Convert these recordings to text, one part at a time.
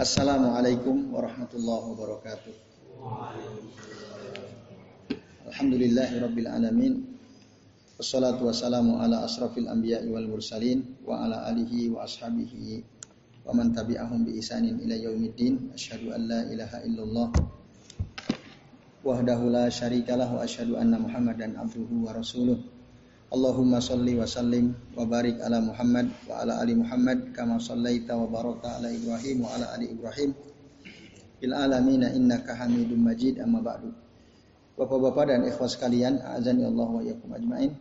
Assalamualaikum warahmatullahi wabarakatuh. Alhamdulillahirabbil alamin. Wassalatu wassalamu ala asrafil anbiya'i wal mursalin wa ala alihi wa ashabihi wa man tabi'ahum bi isanin ila yaumiddin. Asyhadu an la ilaha illallah wahdahu la syarikalah wa asyhadu anna Muhammadan abduhu wa rasuluh. Allahumma salli wa sallim wa barik ala Muhammad wa ala ali Muhammad kama sallaita wa barakta ala Ibrahim wa ala ali Ibrahim fil alamin innaka Hamidum Majid amma ba'du. Bapak-bapak dan ikhwas sekalian, azani Allah wa yakum ajmain.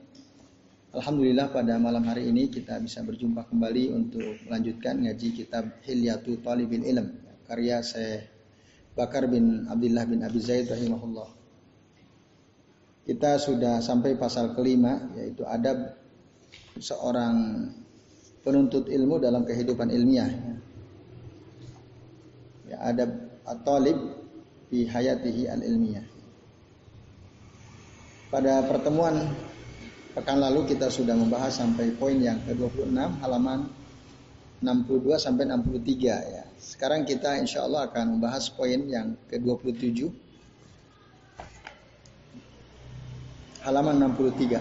Alhamdulillah pada malam hari ini kita bisa berjumpa kembali untuk melanjutkan ngaji kitab Hilyatu Talibil Ilm karya Syekh Bakar bin Abdullah bin Abi Zaid rahimahullah. Kita sudah sampai pasal kelima yaitu adab seorang penuntut ilmu dalam kehidupan ilmiah. Ya, adab at-talib fi hayatihi al-ilmiyah. Pada pertemuan pekan lalu kita sudah membahas sampai poin yang ke-26 halaman 62 sampai 63 ya. Sekarang kita insya Allah akan membahas poin yang ke-27 halaman 63.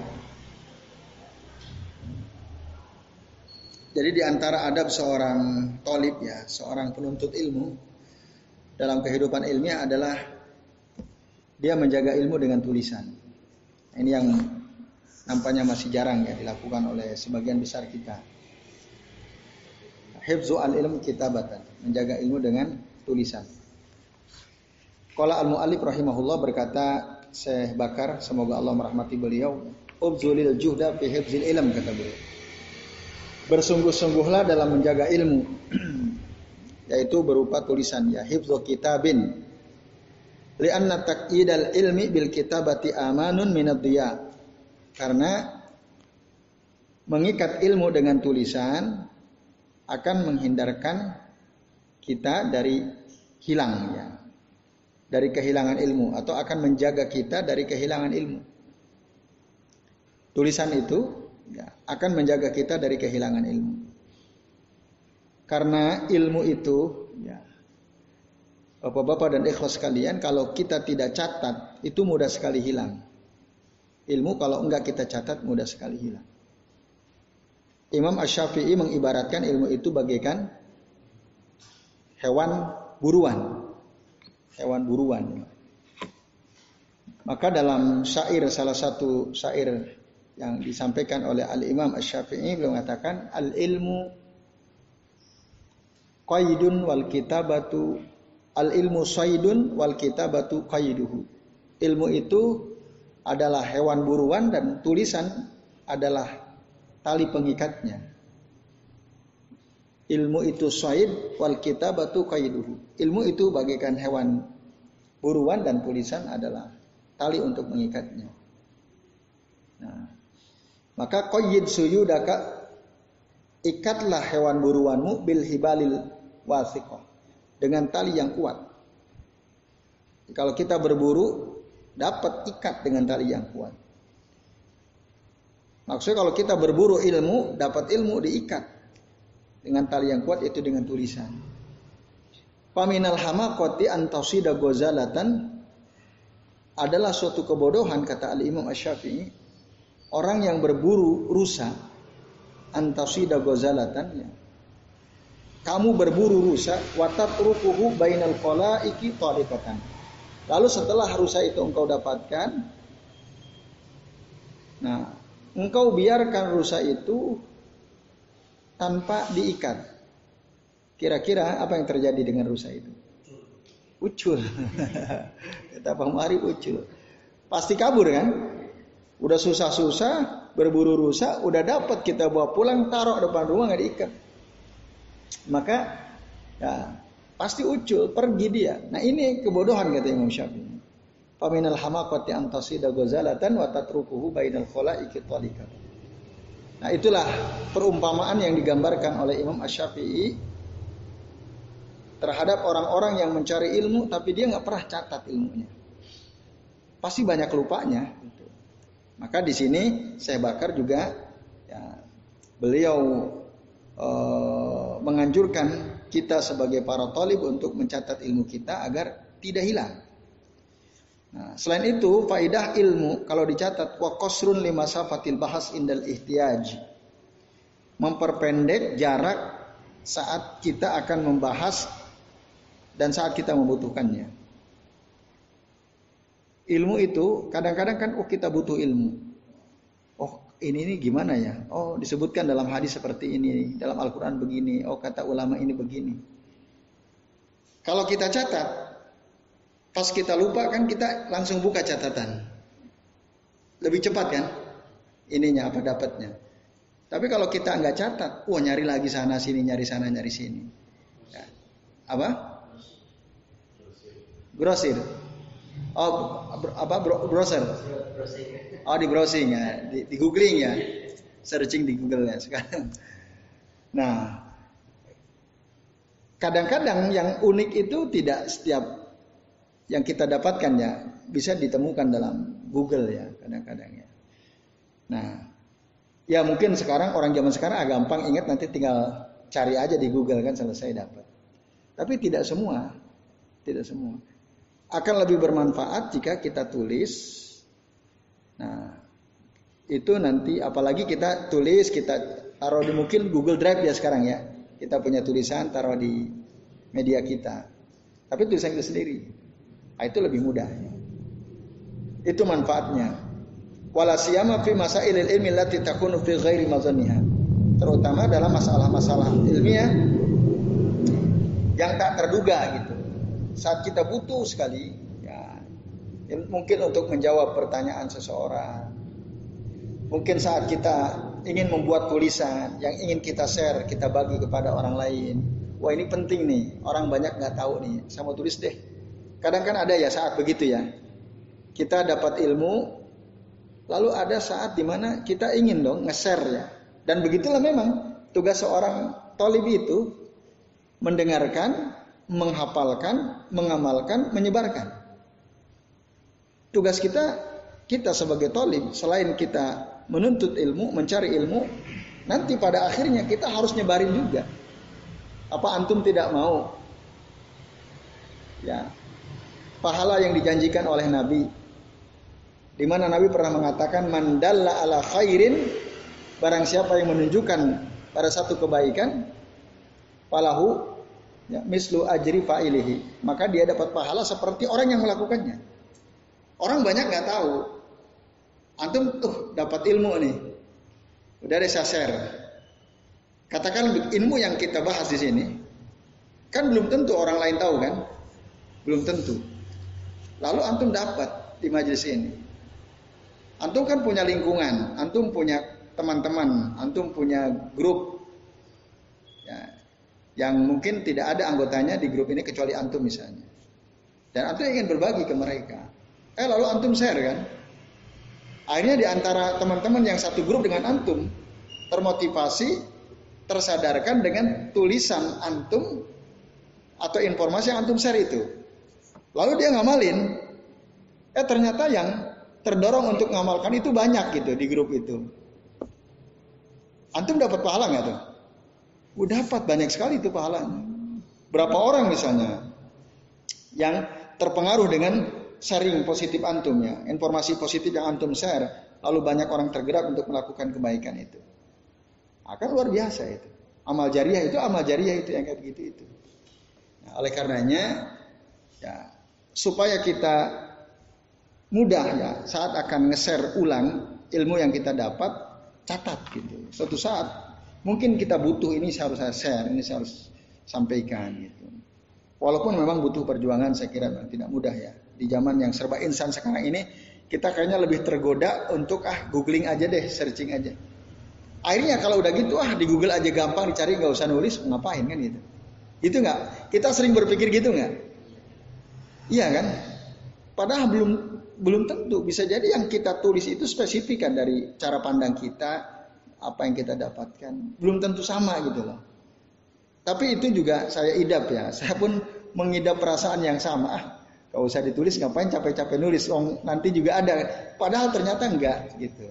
Jadi di antara adab seorang tolib ya, seorang penuntut ilmu dalam kehidupan ilmiah adalah dia menjaga ilmu dengan tulisan. Ini yang nampaknya masih jarang ya dilakukan oleh sebagian besar kita. Hifzu al-ilm kitabatan, menjaga ilmu dengan tulisan. Qala al-muallif rahimahullah berkata Syekh Bakar, semoga Allah merahmati beliau, ubzulil juhda fi hifzil ilm kata beliau. Bersungguh-sungguhlah dalam menjaga ilmu yaitu berupa tulisan ya hifzu kitabin. Lianna taqyidal ilmi bil kitabati amanun minad diya. Karena mengikat ilmu dengan tulisan akan menghindarkan kita dari hilang ya dari kehilangan ilmu atau akan menjaga kita dari kehilangan ilmu. Tulisan itu ya, akan menjaga kita dari kehilangan ilmu. Karena ilmu itu ya Bapak-bapak dan ikhlas sekalian, kalau kita tidak catat, itu mudah sekali hilang. Ilmu kalau enggak kita catat, mudah sekali hilang. Imam Ash-Syafi'i mengibaratkan ilmu itu bagaikan hewan buruan hewan buruan. Maka dalam syair salah satu syair yang disampaikan oleh Al Imam Asy-Syafi'i beliau mengatakan al ilmu qaidun wal kitabatu al ilmu saidun wal kitabatu qaiduhu. Ilmu itu adalah hewan buruan dan tulisan adalah tali pengikatnya. Ilmu itu said wal kitabatu qaiduhu. Ilmu itu bagaikan hewan buruan dan tulisan adalah tali untuk mengikatnya. Nah, maka qayyid suyudaka ikatlah hewan buruanmu bil hibalil wasiqah dengan tali yang kuat. Kalau kita berburu dapat ikat dengan tali yang kuat. Maksudnya kalau kita berburu ilmu dapat ilmu diikat dengan tali yang kuat itu dengan tulisan. Paminal hamakoti antasida gozalatan adalah suatu kebodohan kata Al Imam Asy-Syafi'i orang yang berburu rusa antasida gozalatan ya. Kamu berburu rusa watatrukuhu bainal qalaiki tariqatan. Lalu setelah rusa itu engkau dapatkan Nah, engkau biarkan rusa itu tanpa diikat. Kira-kira apa yang terjadi dengan rusa itu? Ucul. Kata Pak Mari ucul. Pasti kabur kan? Udah susah-susah berburu rusa, udah dapat kita bawa pulang taruh depan rumah nggak diikat. Maka ya pasti ucul, pergi dia. Nah ini kebodohan kata Imam Syafi'i. Faminal hamakati antasida gozalatan wa tatrukuhu bainal khalaiki. Nah itulah perumpamaan yang digambarkan oleh Imam Ash-Syafi'i terhadap orang-orang yang mencari ilmu tapi dia nggak pernah catat ilmunya. Pasti banyak lupanya. Maka di sini saya bakar juga ya, beliau e, menganjurkan kita sebagai para talib untuk mencatat ilmu kita agar tidak hilang. Nah, selain itu, faidah ilmu kalau dicatat wa qasrun lima safatil bahas indal ihtiyaj. Memperpendek jarak saat kita akan membahas dan saat kita membutuhkannya. Ilmu itu kadang-kadang kan oh kita butuh ilmu. Oh, ini ini gimana ya? Oh, disebutkan dalam hadis seperti ini, dalam Al-Qur'an begini, oh kata ulama ini begini. Kalau kita catat, Pas kita lupa kan kita langsung buka catatan. Lebih cepat kan? Ininya apa dapatnya. Tapi kalau kita nggak catat, wah nyari lagi sana sini, nyari sana, nyari sini. Ya. Apa? Grosir. Oh, apa browser? Oh, di browsing ya, di, di googling ya, searching di Google ya sekarang. Nah, kadang-kadang yang unik itu tidak setiap yang kita dapatkan ya bisa ditemukan dalam Google ya kadang-kadang ya. Nah, ya mungkin sekarang orang zaman sekarang agak gampang ingat nanti tinggal cari aja di Google kan selesai dapat. Tapi tidak semua, tidak semua. Akan lebih bermanfaat jika kita tulis. Nah, itu nanti apalagi kita tulis kita taruh di mungkin Google Drive ya sekarang ya. Kita punya tulisan taruh di media kita. Tapi tulisan itu sendiri. Nah, itu lebih mudah. Itu manfaatnya. Wala siyama fi masailil ilmi allati takunu fi ghairi mazaniha. Terutama dalam masalah-masalah ilmiah yang tak terduga gitu. Saat kita butuh sekali ya mungkin untuk menjawab pertanyaan seseorang. Mungkin saat kita ingin membuat tulisan yang ingin kita share, kita bagi kepada orang lain. Wah ini penting nih, orang banyak nggak tahu nih. Saya mau tulis deh Kadang kan ada ya saat begitu ya. Kita dapat ilmu, lalu ada saat di mana kita ingin dong nge-share ya. Dan begitulah memang tugas seorang tolib itu mendengarkan, menghafalkan, mengamalkan, menyebarkan. Tugas kita, kita sebagai tolib, selain kita menuntut ilmu, mencari ilmu, nanti pada akhirnya kita harus nyebarin juga. Apa antum tidak mau? Ya, pahala yang dijanjikan oleh Nabi. Di mana Nabi pernah mengatakan mandalla ala khairin barang siapa yang menunjukkan pada satu kebaikan palahu ya, mislu ajri fa'ilihi maka dia dapat pahala seperti orang yang melakukannya. Orang banyak nggak tahu. Antum tuh dapat ilmu nih. Udah ada. Katakan ilmu yang kita bahas di sini kan belum tentu orang lain tahu kan? Belum tentu. Lalu antum dapat di majelis ini. Antum kan punya lingkungan, antum punya teman-teman, antum punya grup ya, yang mungkin tidak ada anggotanya di grup ini kecuali antum misalnya. Dan antum ingin berbagi ke mereka. Eh lalu antum share kan? Akhirnya di antara teman-teman yang satu grup dengan antum termotivasi, tersadarkan dengan tulisan antum atau informasi yang antum share itu. Lalu dia ngamalin. Eh ternyata yang terdorong untuk ngamalkan itu banyak gitu di grup itu. Antum dapat pahala nggak tuh? Udah dapat banyak sekali itu pahalanya. Berapa orang misalnya yang terpengaruh dengan sharing positif antum ya, informasi positif yang antum share, lalu banyak orang tergerak untuk melakukan kebaikan itu. Akan luar biasa itu. Amal jariah itu amal jariah itu yang kayak begitu itu. Nah, oleh karenanya ya supaya kita mudah ya saat akan nge-share ulang ilmu yang kita dapat catat gitu. Suatu saat mungkin kita butuh ini harus saya share, ini saya harus sampaikan gitu. Walaupun memang butuh perjuangan saya kira memang tidak mudah ya. Di zaman yang serba insan sekarang ini kita kayaknya lebih tergoda untuk ah googling aja deh, searching aja. Akhirnya kalau udah gitu ah di Google aja gampang dicari nggak usah nulis ngapain kan gitu. Itu nggak? Kita sering berpikir gitu nggak? Iya kan? Padahal belum belum tentu bisa jadi yang kita tulis itu spesifik kan dari cara pandang kita apa yang kita dapatkan belum tentu sama gitu loh. Tapi itu juga saya idap ya. Saya pun mengidap perasaan yang sama. Ah, kalau usah ditulis ngapain capek-capek nulis? Oh, nanti juga ada. Padahal ternyata enggak gitu.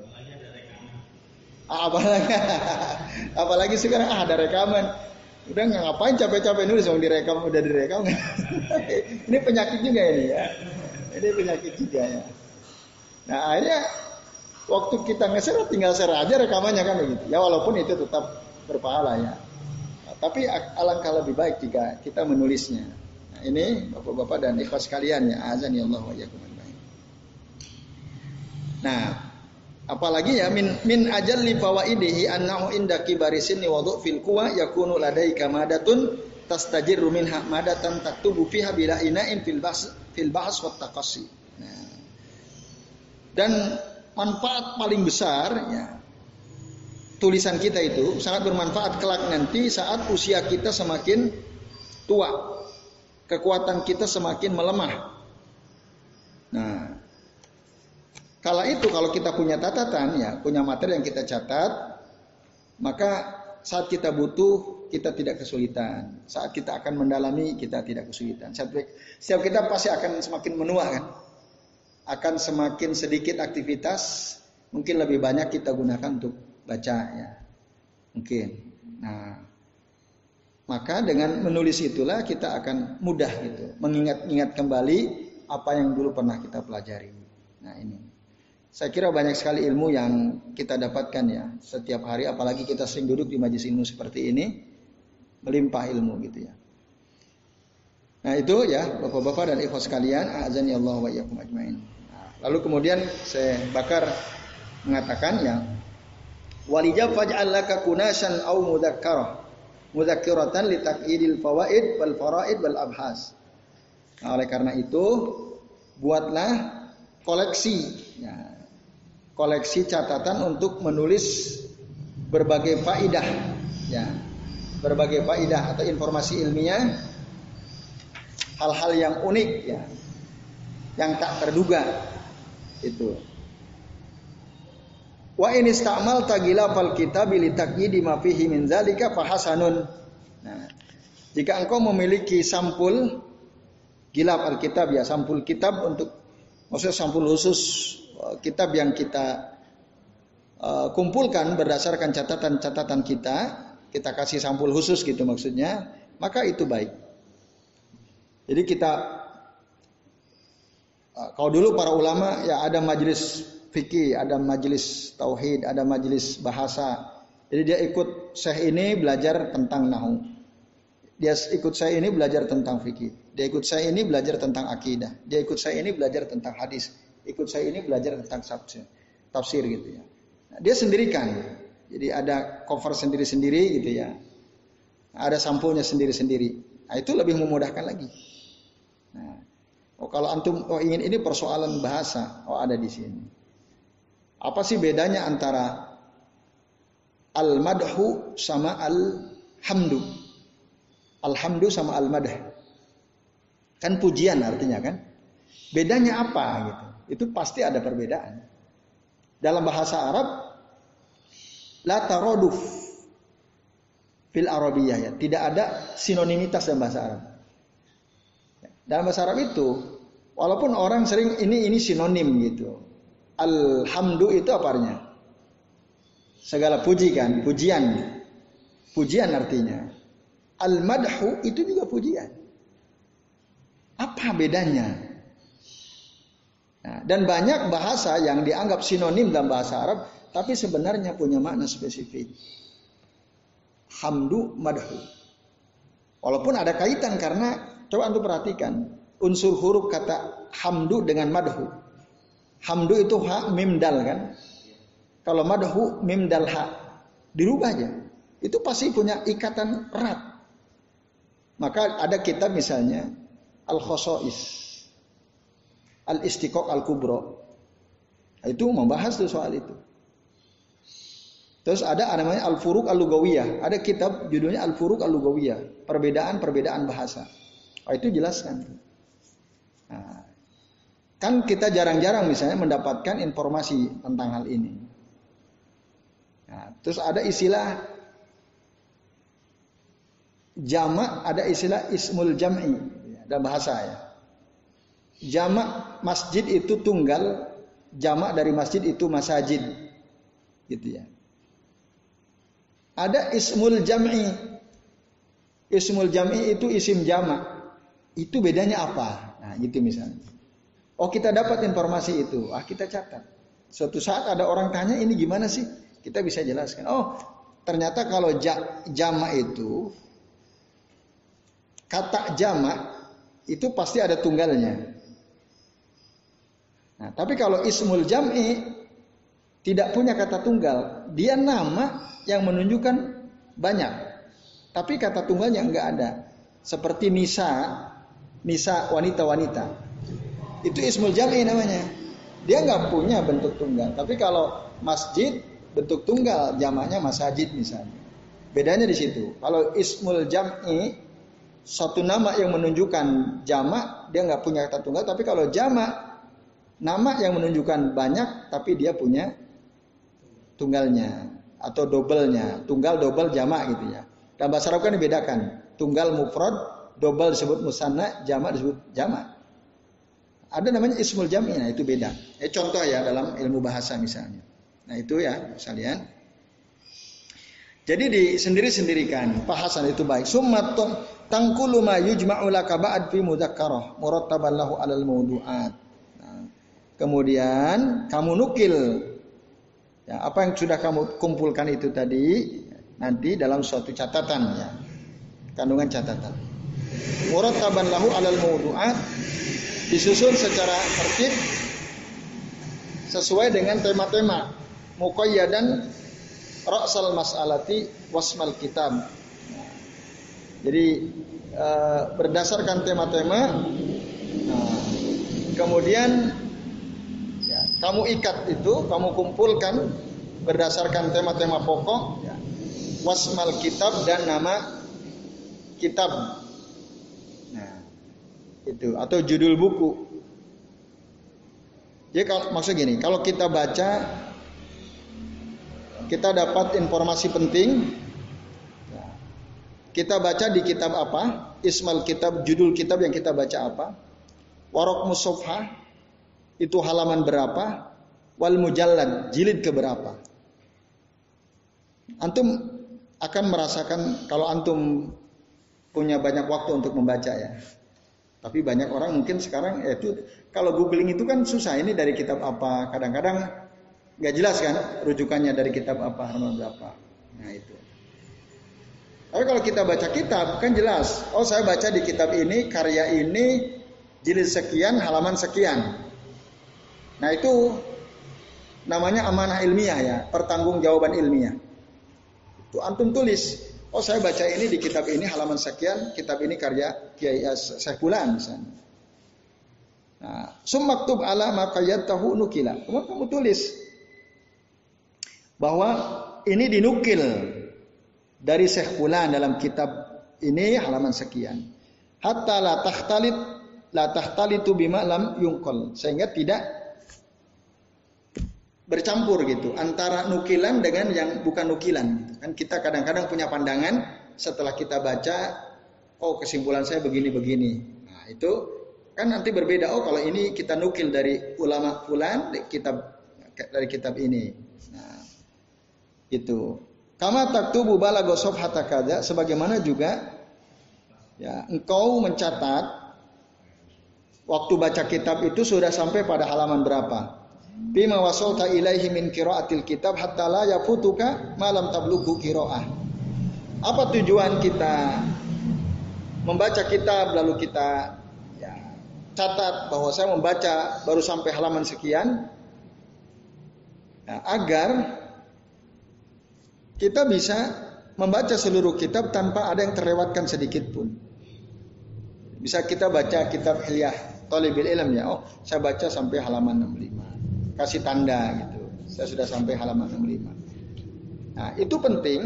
Apalagi apalagi sekarang ah, ada rekaman. Udah nggak ngapain capek-capek nulis mau direkam udah direkam. ini penyakit juga ini ya. Ini penyakit juga ya. Nah akhirnya waktu kita ngeser tinggal share aja rekamannya kan begitu. Ya walaupun itu tetap berpahala ya. Nah, tapi alangkah lebih baik jika kita menulisnya. Nah, ini bapak-bapak dan ikhwas kalian ya azan ya Allah wa Nah, apalagi ya min min ajalli fawaidihi annahu inda kibari sinni wa fil quwa yakunu ladaika madatun tastajirru minha madatan taktubu fiha bila ina'in fil bahs fil bahs wa taqassi. Nah. Dan manfaat paling besar ya tulisan kita itu sangat bermanfaat kelak nanti saat usia kita semakin tua. Kekuatan kita semakin melemah. Nah, Kala itu kalau kita punya catatan ya, punya materi yang kita catat, maka saat kita butuh kita tidak kesulitan. Saat kita akan mendalami kita tidak kesulitan. Setiap kita pasti akan semakin menua kan. Akan semakin sedikit aktivitas, mungkin lebih banyak kita gunakan untuk baca ya. Mungkin. Nah, maka dengan menulis itulah kita akan mudah gitu, mengingat-ingat kembali apa yang dulu pernah kita pelajari. Nah, ini. Saya kira banyak sekali ilmu yang kita dapatkan ya setiap hari, apalagi kita sering duduk di majlis ilmu seperti ini, melimpah ilmu gitu ya. Nah itu ya bapak-bapak dan ikhwas sekalian, azan ya Allah wa ajmain. Nah, lalu kemudian saya bakar mengatakan ya walijab faj'al laka kunasan au mudzakkara mudzakkiratan li taqidil fawaid wal faraid wal abhas. Nah, oleh karena itu buatlah koleksi ya, koleksi catatan untuk menulis berbagai faidah ya. Berbagai faidah atau informasi ilmiah hal-hal yang unik ya yang tak terduga itu. Wa in istamal tagila fal kitab li taqyidi ma fihi min zalika fahasanun nah jika engkau memiliki sampul gilap alkitab ya sampul kitab untuk maksudnya sampul khusus kitab yang kita uh, kumpulkan berdasarkan catatan-catatan kita, kita kasih sampul khusus gitu maksudnya, maka itu baik. Jadi kita uh, kalau dulu para ulama ya ada majelis fikih, ada majelis tauhid, ada majelis bahasa. Jadi dia ikut syekh ini belajar tentang nahu. Dia ikut saya ini belajar tentang fikih. Dia ikut saya ini belajar tentang akidah. Dia ikut saya ini belajar tentang hadis ikut saya ini belajar tentang tafsir, tafsir gitu ya. Nah, dia sendirikan. Jadi ada cover sendiri-sendiri gitu ya. Ada sampulnya sendiri-sendiri. Nah, itu lebih memudahkan lagi. Nah, oh kalau antum oh ingin ini persoalan bahasa, oh ada di sini. Apa sih bedanya antara al-madhu sama al-hamdu? Al-hamdu sama al-madah. Kan pujian artinya kan? Bedanya apa gitu? itu pasti ada perbedaan. Dalam bahasa Arab la taroduf fil arabiyah ya, tidak ada sinonimitas dalam bahasa Arab. Dalam bahasa Arab itu walaupun orang sering ini ini sinonim gitu. Alhamdu itu apa artinya? Segala puji kan, pujian. Pujian artinya. Al-madhu itu juga pujian. Apa bedanya? Nah, dan banyak bahasa yang dianggap sinonim dalam bahasa Arab, tapi sebenarnya punya makna spesifik. Hamdu madhu. Walaupun ada kaitan karena coba untuk perhatikan unsur huruf kata hamdu dengan madhu. Hamdu itu ha mim dal kan. Kalau madhu mim dal ha dirubah aja. Itu pasti punya ikatan erat. Maka ada kitab misalnya al khosois al istiqok al kubro itu membahas tuh soal itu. Terus ada namanya al furuk al lugawiyah ada kitab judulnya al furuk al lugawiyah perbedaan perbedaan bahasa. Oh, itu jelaskan. Nah, kan kita jarang-jarang misalnya mendapatkan informasi tentang hal ini. Nah, terus ada istilah jamak ada istilah ismul jam'i dalam bahasa ya jamak masjid itu tunggal, jamak dari masjid itu masajid. Gitu ya. Ada ismul jam'i. ismul jam'i itu isim jamak. Itu bedanya apa? Nah, gitu misalnya. Oh, kita dapat informasi itu. Ah, kita catat. Suatu saat ada orang tanya ini gimana sih? Kita bisa jelaskan. Oh, ternyata kalau jamak itu kata jamak itu pasti ada tunggalnya. Nah, tapi kalau ismul jam'i tidak punya kata tunggal, dia nama yang menunjukkan banyak. Tapi kata tunggalnya enggak ada. Seperti nisa, nisa wanita-wanita. Itu ismul jam'i namanya. Dia enggak punya bentuk tunggal. Tapi kalau masjid bentuk tunggal, jamaknya masajid misalnya. Bedanya di situ. Kalau ismul jam'i satu nama yang menunjukkan jamak, dia nggak punya kata tunggal. Tapi kalau jamak, nama yang menunjukkan banyak, tapi dia punya tunggalnya atau dobelnya, tunggal dobel jamak gitu ya. Dan bahasa Arab kan dibedakan, tunggal mufrad, dobel disebut musanna, jamak disebut jamak. Ada namanya ismul jam'i, nah itu beda. Eh, contoh ya dalam ilmu bahasa misalnya. Nah itu ya sekalian. Jadi di sendiri-sendirikan bahasan itu baik. Summa tangkulu ma yujma'u laka ba'd fi mudzakkarah murattaban lahu alal mawdu'at. Kemudian kamu nukil Ya, apa yang sudah kamu kumpulkan itu tadi nanti dalam suatu catatan ya. Kandungan catatan. Murattaban lahu alal mawdu'at disusun secara tertib sesuai dengan tema-tema muqayyadan ra'sal mas'alati wasmal kitab. Jadi e, berdasarkan tema-tema nah, kemudian kamu ikat itu, kamu kumpulkan berdasarkan tema-tema pokok, wasmal kitab dan nama kitab. Nah, itu atau judul buku. Jadi kalau maksud gini, kalau kita baca kita dapat informasi penting. Kita baca di kitab apa? Ismal kitab, judul kitab yang kita baca apa? Warok musofah, itu halaman berapa, wal mujallad jilid ke berapa. Antum akan merasakan kalau antum punya banyak waktu untuk membaca ya. Tapi banyak orang mungkin sekarang ya itu kalau googling itu kan susah ini dari kitab apa. Kadang-kadang nggak jelas kan rujukannya dari kitab apa halaman berapa. Nah itu. Tapi kalau kita baca kitab kan jelas. Oh saya baca di kitab ini karya ini jilid sekian halaman sekian. Nah itu namanya amanah ilmiah ya, pertanggungjawaban ilmiah. Itu antum tulis, oh saya baca ini di kitab ini halaman sekian, kitab ini karya Kiai Saifulan misalnya. Nah, summaktub ala tahu nukila. Kemudian kamu tulis bahwa ini dinukil dari Syekh Fulan dalam kitab ini halaman sekian. Hatta la tahtalit la tahtalitu bima lam yungkol. Sehingga tidak bercampur gitu antara nukilan dengan yang bukan nukilan gitu. kan kita kadang-kadang punya pandangan setelah kita baca oh kesimpulan saya begini-begini. Nah itu kan nanti berbeda. Oh kalau ini kita nukil dari ulama fulan kitab dari kitab ini. Nah itu kama taktubu balago sofhata kada sebagaimana juga ya engkau mencatat waktu baca kitab itu sudah sampai pada halaman berapa bima wasolta ilaihi min qiraatil kitab hatta la yafutuka malam tablughu qiraah. Apa tujuan kita membaca kitab lalu kita ya, catat bahwa saya membaca baru sampai halaman sekian ya, agar kita bisa membaca seluruh kitab tanpa ada yang terlewatkan sedikit pun. Bisa kita baca kitab Hilyah Talibil Ilm ya. Oh, saya baca sampai halaman 65 kasih tanda gitu. Saya sudah sampai halaman 65. Nah, itu penting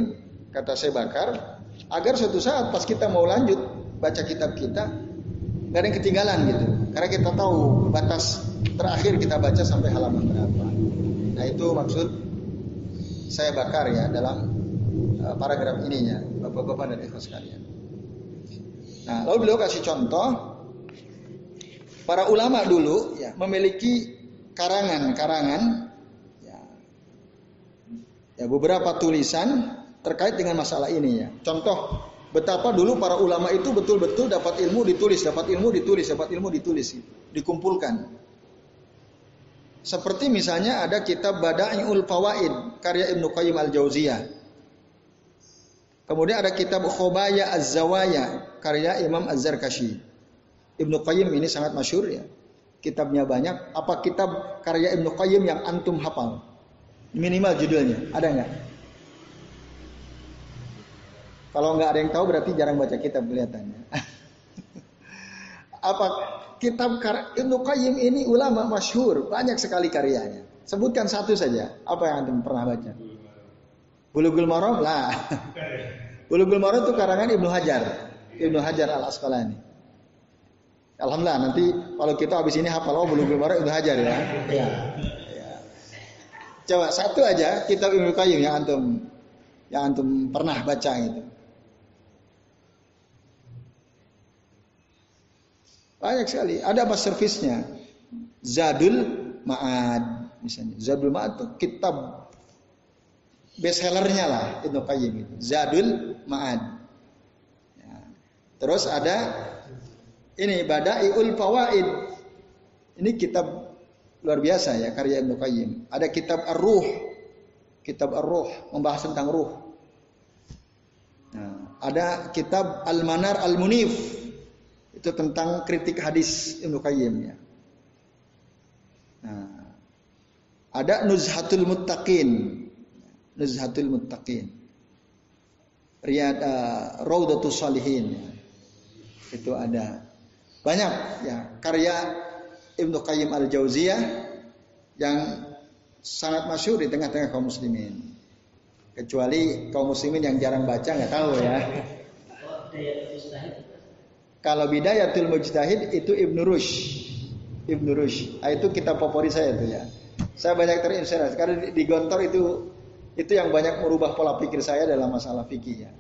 kata saya bakar agar suatu saat pas kita mau lanjut baca kitab kita nggak ada yang ketinggalan gitu. Karena kita tahu batas terakhir kita baca sampai halaman berapa. Nah, itu maksud saya bakar ya dalam uh, paragraf ininya, Bapak-bapak dan ikhwan sekalian. Nah, lalu beliau kasih contoh para ulama dulu ya memiliki karangan-karangan ya, ya beberapa tulisan terkait dengan masalah ini ya. Contoh Betapa dulu para ulama itu betul-betul dapat ilmu ditulis, dapat ilmu ditulis, dapat ilmu ditulis, dikumpulkan. Seperti misalnya ada kitab Bada'iul Fawaid karya Ibnu Qayyim Al-Jauziyah. Kemudian ada kitab Khobaya Az-Zawaya karya Imam Az-Zarkashi. Ibnu Qayyim ini sangat masyur ya. Kitabnya banyak. Apa kitab karya Ibnu Qayyim yang antum hafal? Minimal judulnya. Ada nggak? Kalau nggak ada yang tahu berarti jarang baca kitab kelihatannya. Apa kitab Ibnu Qayyim ini ulama masyhur, banyak sekali karyanya. Sebutkan satu saja. Apa yang antum pernah baca? Bulughul Maram lah. Bulughul Maram itu karangan Ibnu Hajar. Ibnu Hajar Al Asqalani. Alhamdulillah nanti kalau kita habis ini hafal oh Bulughul Maram Ibnu Hajar ya. ya. ya. Coba satu aja kitab Ibnu Qayyim yang antum yang antum pernah baca gitu. Banyak sekali. Ada apa servisnya? Zadul Ma'ad misalnya. Zadul Ma'ad itu kitab bestsellernya lah itu Qayyim itu. Zadul Ma'ad. Ya. Terus ada ini Bada'iul Fawaid. Ini kitab luar biasa ya karya Ibnu Qayyim. Ada kitab Ar-Ruh. Kitab Ar-Ruh membahas tentang ruh. Nah, ada kitab Al-Manar Al-Munif itu tentang kritik hadis Ibnu Qayyim ya. Nah, ada Nuzhatul Muttaqin. Nuzhatul Muttaqin. Riyad uh, Raudatus Salihin. Itu ada banyak ya karya Ibnu Qayyim Al-Jauziyah yang sangat masyhur di tengah-tengah kaum muslimin. Kecuali kaum muslimin yang jarang baca nggak tahu ya. Kalau Bidayatul Mujtahid itu Ibnu Rush. Ibnu Rush. Nah, itu kitab favorit saya itu ya. Saya banyak terinspirasi karena di Gontor itu itu yang banyak merubah pola pikir saya dalam masalah fikih ya.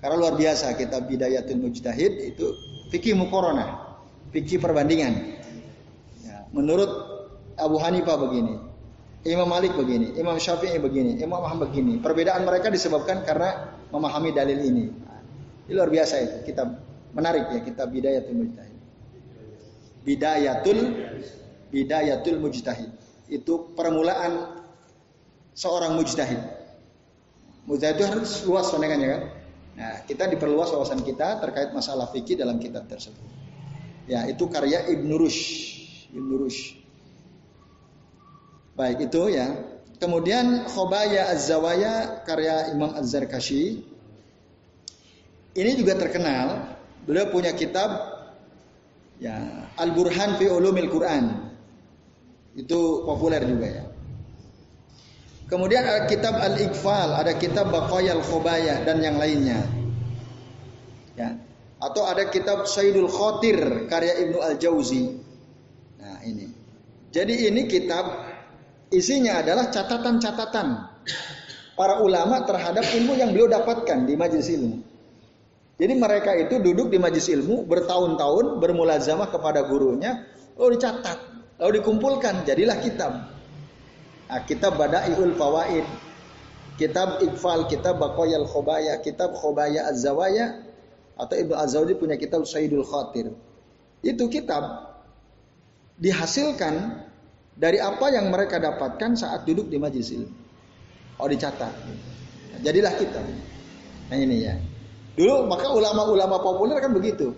Karena luar biasa kitab Bidayatul Mujtahid itu fikih mukorona, fikih perbandingan. Ya, menurut Abu Hanifah begini, Imam Malik begini, Imam Syafi'i begini, Imam Ahmad begini. Perbedaan mereka disebabkan karena memahami dalil ini. Ini luar biasa itu kitab Menarik ya kita bidayatul mujtahid. Bidayatul bidayatul mujtahid. Itu permulaan seorang mujtahid. Mujtahid itu harus luas pandangannya kan. Nah, kita diperluas wawasan kita terkait masalah fikih dalam kitab tersebut. Ya, itu karya Ibnu Rush. Ibnu Rush. Baik, itu ya. Kemudian Khobaya Az-Zawaya karya Imam Az-Zarkashi. Ini juga terkenal Beliau punya kitab ya Al-Burhan fi Ulumil Quran. Itu populer juga ya. Kemudian ada kitab Al-Iqfal, ada kitab Baqayal Khobaya dan yang lainnya. Ya. Atau ada kitab Sayyidul Khotir karya Ibnu Al-Jauzi. Nah, ini. Jadi ini kitab isinya adalah catatan-catatan para ulama terhadap ilmu yang beliau dapatkan di majelis ilmu. Jadi mereka itu duduk di majlis ilmu bertahun-tahun bermulazamah kepada gurunya, lalu dicatat, lalu dikumpulkan, jadilah kitab. Nah, kitab Bada'iul Fawaid, kitab Iqfal, kitab Baqayal Khobaya, kitab Khobaya Az-Zawaya, atau Ibnu Az-Zawji punya kitab Sayyidul Khatir. Itu kitab dihasilkan dari apa yang mereka dapatkan saat duduk di majlis ilmu. Oh dicatat. jadilah kitab. Nah ini ya. Dulu maka ulama-ulama populer kan begitu.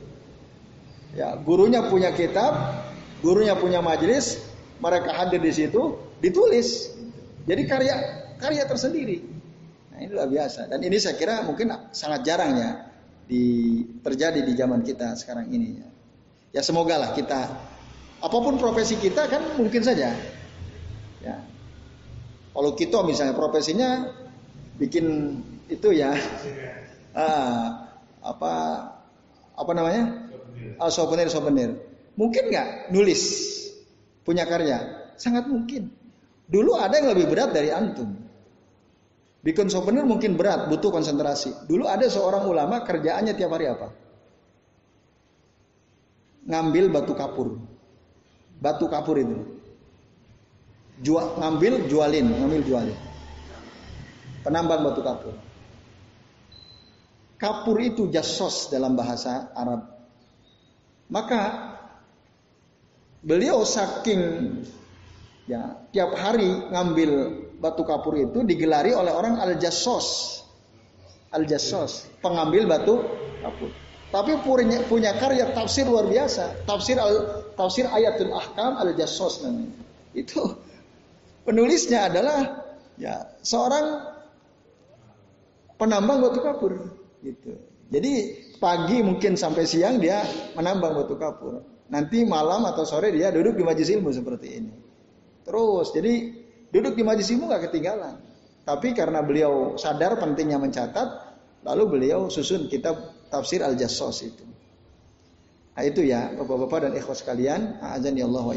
Ya, gurunya punya kitab, gurunya punya majelis, mereka hadir di situ, ditulis. Jadi karya karya tersendiri. Nah, ini luar biasa. Dan ini saya kira mungkin sangat jarang ya di terjadi di zaman kita sekarang ini ya. Ya semoga lah kita apa pun profesi kita kan mungkin saja. Ya. Kalau kita misalnya profesinya bikin itu ya ah, apa apa namanya ah, souvenir souvenir mungkin nggak nulis punya karya sangat mungkin dulu ada yang lebih berat dari antum bikin souvenir mungkin berat butuh konsentrasi. Dulu ada seorang ulama kerjaannya tiap hari apa? Ngambil batu kapur. Batu kapur itu. Jual ngambil jualin ngambil jualin. Penambang batu kapur. Kapur itu jasos dalam bahasa Arab. Maka beliau saking ya tiap hari ngambil batu kapur itu digelari oleh orang al-jassos. Al-jassos, pengambil batu kapur. Tapi punya, punya karya tafsir luar biasa. Tafsir al tafsir ayatul ahkam al-jassos. Itu penulisnya adalah ya seorang penambang batu kapur gitu. Jadi pagi mungkin sampai siang dia menambang batu kapur. Nanti malam atau sore dia duduk di majlis ilmu seperti ini. Terus jadi duduk di majlis ilmu nggak ketinggalan. Tapi karena beliau sadar pentingnya mencatat, lalu beliau susun kitab tafsir Al-Jassos itu. Nah itu ya Bapak-bapak dan ikhwas sekalian, azan ya Allah wa.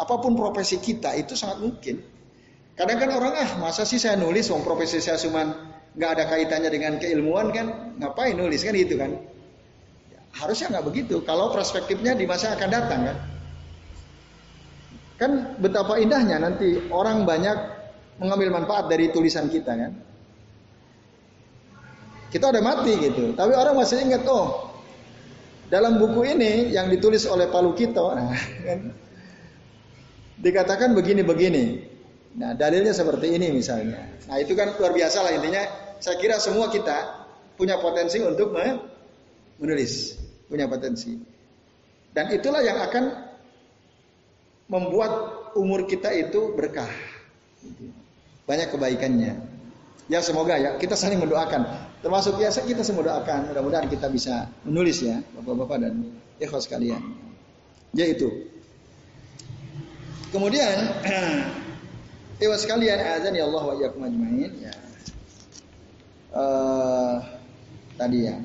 Apa pun profesi kita itu sangat mungkin. Kadang kan orang ah masa sih saya nulis wong profesi saya cuma nggak ada kaitannya dengan keilmuan kan ngapain nulis kan gitu kan. Ya, harusnya nggak begitu. Kalau perspektifnya di masa akan datang kan. Kan betapa indahnya nanti orang banyak mengambil manfaat dari tulisan kita kan. Kita udah mati gitu. Tapi orang masih ingat, oh dalam buku ini yang ditulis oleh Palu Kito, nah, kan, dikatakan begini-begini. Nah dalilnya seperti ini misalnya. Nah itu kan luar biasa lah intinya. Saya kira semua kita punya potensi untuk menulis, punya potensi. Dan itulah yang akan membuat umur kita itu berkah. Banyak kebaikannya. Ya semoga ya kita saling mendoakan. Termasuk ya kita semua doakan. Mudah-mudahan kita bisa menulis ya bapak-bapak dan ikhwas sekalian. Ya itu. Kemudian ikhwas sekalian azan ya Allah wa iyyakum ajmain ya. Uh, tadi ya.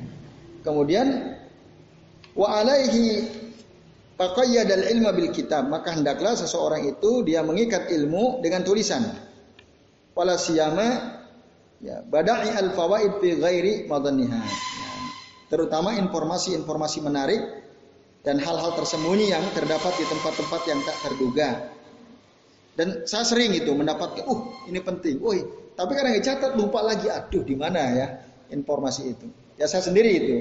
Kemudian wa alaihi faqayyadal ilma bil kitab maka hendaklah seseorang itu dia mengikat ilmu dengan tulisan. Wala siyama Ya, bada'i al fawaid fi ghairi madaniha. Terutama informasi-informasi menarik dan hal-hal tersembunyi yang terdapat di tempat-tempat yang tak terduga. Dan saya sering itu mendapatkan, uh ini penting, woi, tapi kadang dicatat lupa lagi, aduh di mana ya informasi itu. Ya saya sendiri itu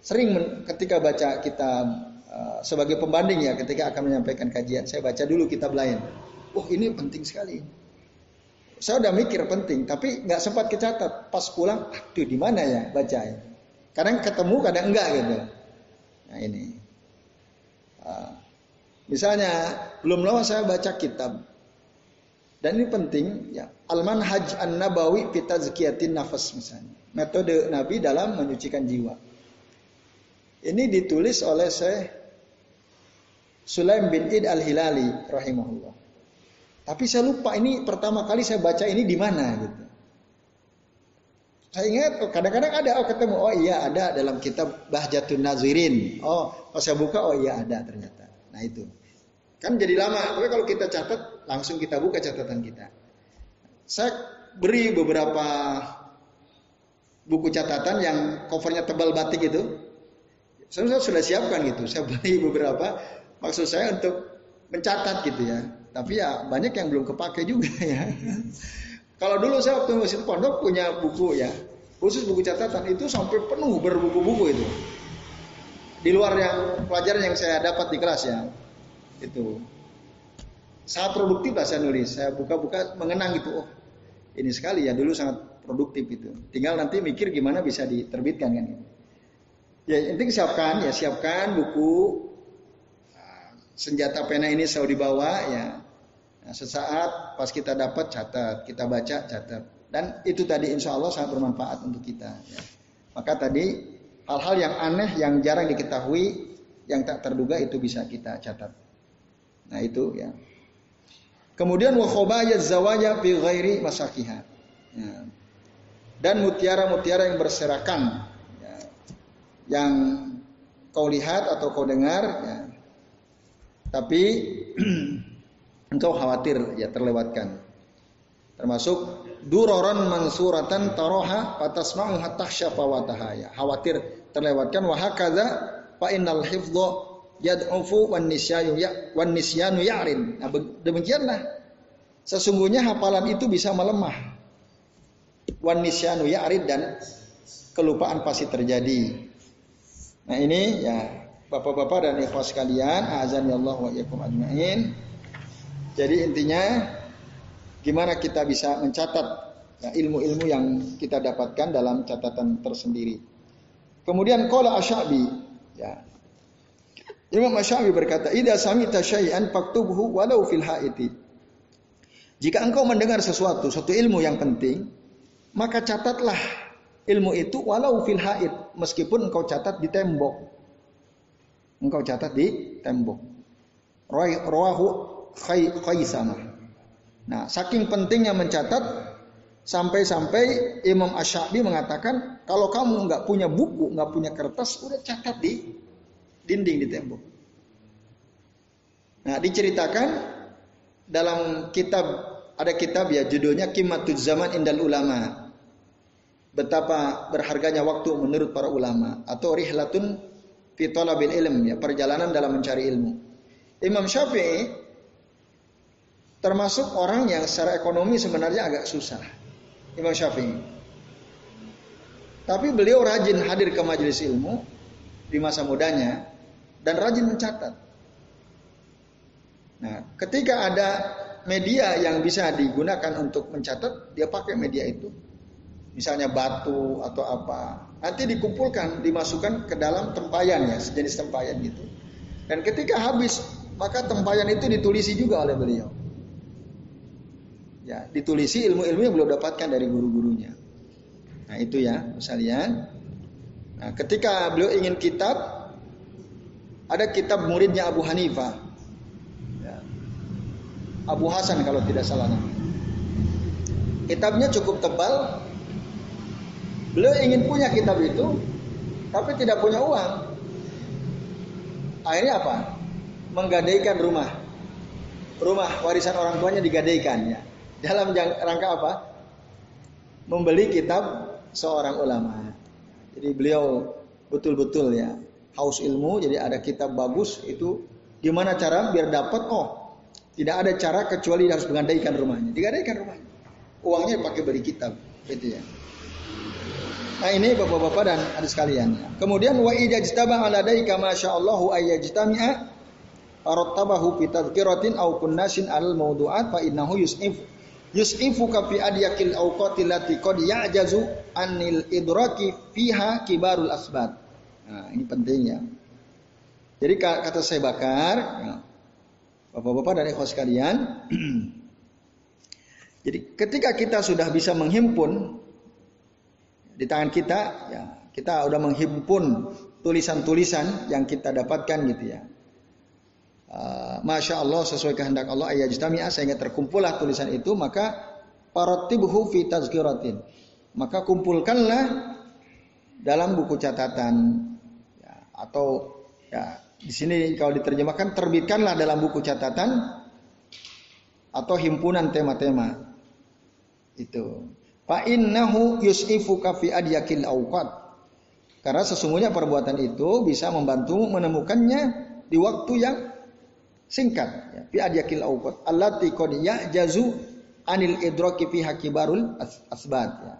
sering ketika baca kitab sebagai pembanding ya ketika akan menyampaikan kajian, saya baca dulu kitab lain. Oh ini penting sekali saya udah mikir penting, tapi nggak sempat kecatat. Pas pulang, aduh di mana ya baca ya. Kadang ketemu, kadang enggak gitu. Nah ini. Uh, misalnya belum lama saya baca kitab dan ini penting ya Alman Haj An Nabawi Pita Zakiyatin Nafas misalnya metode Nabi dalam menyucikan jiwa. Ini ditulis oleh saya Sulaim bin Id Al Hilali rahimahullah. Tapi saya lupa ini pertama kali saya baca ini di mana gitu. Saya ingat oh, kadang-kadang ada oh ketemu oh iya ada dalam kitab Bahjatun Nazirin. Oh, pas saya buka oh iya ada ternyata. Nah itu. Kan jadi lama. Tapi kalau kita catat langsung kita buka catatan kita. Saya beri beberapa buku catatan yang covernya tebal batik itu. Saya sudah siapkan gitu. Saya beri beberapa maksud saya untuk mencatat gitu ya. Tapi ya banyak yang belum kepake juga ya. Kalau dulu saya waktu masih pondok punya buku ya, khusus buku catatan itu sampai penuh berbuku-buku itu. Di luar yang pelajaran yang saya dapat di kelas ya, itu sangat produktif lah saya nulis. Saya buka-buka mengenang gitu, oh ini sekali ya dulu sangat produktif itu. Tinggal nanti mikir gimana bisa diterbitkan kan. Ya intinya siapkan ya siapkan buku senjata pena ini selalu dibawa ya Nah, sesaat pas kita dapat catat, kita baca catat. Dan itu tadi insya Allah sangat bermanfaat untuk kita. Ya. Maka tadi hal-hal yang aneh yang jarang diketahui, yang tak terduga itu bisa kita catat. Nah itu ya. Kemudian wakhobayat zawaya fi ghairi masakiha. Ya. Dan mutiara-mutiara yang berserakan. Ya. Yang kau lihat atau kau dengar. Ya. Tapi engkau khawatir ya terlewatkan. Termasuk duroran mansuratan taroha patasma'u hatta syafawataha ya. Khawatir terlewatkan wa hakadza fa innal yad'ufu wan nisyanu ya wan nisyanu ya'rin. Nah, demikianlah sesungguhnya hafalan itu bisa melemah. Wan nisyanu ya'rid dan kelupaan pasti terjadi. Nah ini ya bapak-bapak dan ikhwas sekalian, azan ya Allah wa yakum ajmain. Jadi intinya gimana kita bisa mencatat ya, ilmu-ilmu yang kita dapatkan dalam catatan tersendiri. Kemudian qala Asyabi ya. Imam Asyabi berkata, "Idza samita syai'an faktubhu walau fil haiti." Jika engkau mendengar sesuatu, suatu ilmu yang penting, maka catatlah ilmu itu walau fil haid meskipun engkau catat di tembok engkau catat di tembok. Rawahu khaisamah. Nah saking pentingnya mencatat sampai-sampai Imam Ash-Sha'bi mengatakan kalau kamu nggak punya buku nggak punya kertas udah catat di dinding di tembok. Nah diceritakan dalam kitab ada kitab ya judulnya Kimatul Zaman Indal Ulama. Betapa berharganya waktu menurut para ulama. Atau rihlatun fi talabil ilm ya perjalanan dalam mencari ilmu. Imam Syafi'i termasuk orang yang secara ekonomi sebenarnya agak susah. Imam Syafi'i. Tapi beliau rajin hadir ke majelis ilmu di masa mudanya dan rajin mencatat. Nah, ketika ada media yang bisa digunakan untuk mencatat, dia pakai media itu misalnya batu atau apa, nanti dikumpulkan, dimasukkan ke dalam tempayan ya, sejenis tempayan gitu. Dan ketika habis, maka tempayan itu ditulisi juga oleh beliau. Ya, ditulisi ilmu-ilmu yang belum dapatkan dari guru-gurunya. Nah itu ya, sekalian. Nah, ketika beliau ingin kitab, ada kitab muridnya Abu Hanifah. Ya. Abu Hasan kalau tidak salah. Kitabnya cukup tebal, Beliau ingin punya kitab itu, tapi tidak punya uang. Akhirnya apa? Menggadaikan rumah. Rumah warisan orang tuanya digadaikan ya. Dalam rangka apa? Membeli kitab seorang ulama. Jadi beliau betul-betul ya haus ilmu. Jadi ada kitab bagus itu gimana cara biar dapat? Oh, tidak ada cara kecuali harus menggadaikan rumahnya. Digadaikan rumahnya. Uangnya pakai beli kitab, gitu ya. Nah ini bapak-bapak dan adik sekalian. Kemudian wa ijtaba ala daika masyaallahu ayyajtami'a arattabahu fi tadhkiratin aw kunnasin al mawdu'at fa innahu yus'if yus'ifuka fi adyakil awqati lati qad ya'jazu anil idraki fiha kibarul asbat. Nah, ini pentingnya. Jadi kata saya bakar, ya, bapak-bapak dan ikhwas sekalian, jadi ketika kita sudah bisa menghimpun di tangan kita ya kita udah menghimpun tulisan-tulisan yang kita dapatkan gitu ya. Uh, Masya Allah sesuai kehendak Allah ayat jami'ah sehingga terkumpullah tulisan itu maka paratibhu fi tazkiratin maka kumpulkanlah dalam buku catatan ya, atau ya di sini kalau diterjemahkan terbitkanlah dalam buku catatan atau himpunan tema-tema itu Fa innahu yus'ifuka fi adyakil awqat. Karena sesungguhnya perbuatan itu bisa membantu menemukannya di waktu yang singkat. Ya, fi adyakil awqat. Allati qad ya'jazu anil idraki fi hakibarul asbat. Ya.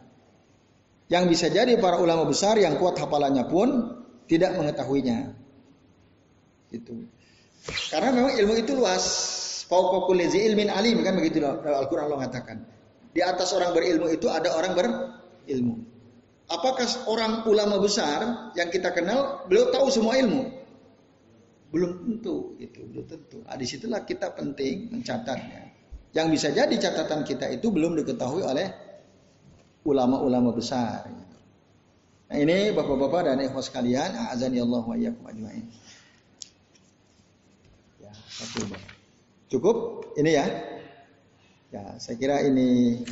Yang bisa jadi para ulama besar yang kuat hafalannya pun tidak mengetahuinya. Itu. Karena memang ilmu itu luas. Fauqa kulli ilmin alim kan begitu Al-Qur'an Allah mengatakan. Di atas orang berilmu itu ada orang berilmu. Apakah orang ulama besar yang kita kenal beliau tahu semua ilmu? Belum tentu, itu belum tentu. Nah, di situlah kita penting mencatatnya. Yang bisa jadi catatan kita itu belum diketahui oleh ulama-ulama besar. Nah ini bapak-bapak dan ikhwas sekalian, azan ya Allah wa ajmain. Ya, Cukup ini ya. Ya, saya kira ini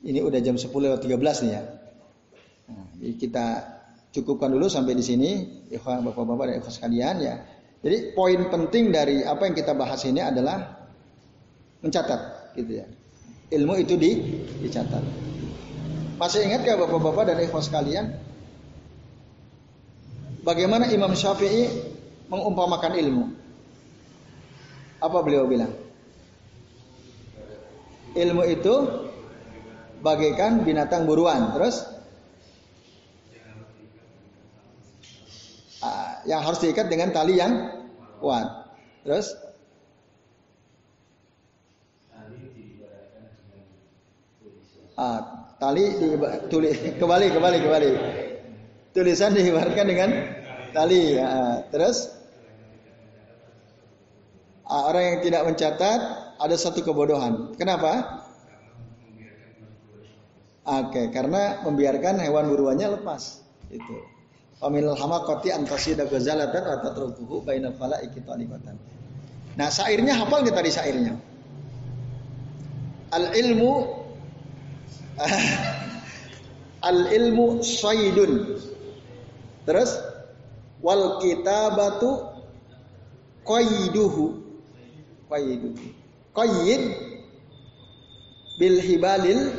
ini udah jam 10 lewat 13 nih ya. Nah, jadi kita cukupkan dulu sampai di sini, ikhwan bapak-bapak dan ikhwan sekalian ya. Jadi poin penting dari apa yang kita bahas ini adalah mencatat gitu ya. Ilmu itu di dicatat. Masih ingat ya bapak-bapak dan ikhwan sekalian? Bagaimana Imam Syafi'i mengumpamakan ilmu? Apa beliau bilang? ilmu itu bagaikan binatang buruan. Terus ah, yang harus diikat dengan tali yang kuat. Terus ah, tali tulis kembali kembali kembali tulisan dihibarkan dengan tali. Ah, terus orang yang tidak mencatat ada satu kebodohan. Kenapa? Oke, karena membiarkan hewan buruannya lepas. Itu. Pamil hamakoti antasida ghazalatan wa tatrukuhu bainal falaiki talibatan. Nah, syairnya hafal nggak tadi syairnya? Al ilmu al ilmu saydun. Terus wal kitabatu qayduhu. Qayduhu. Qayyid bil hibalil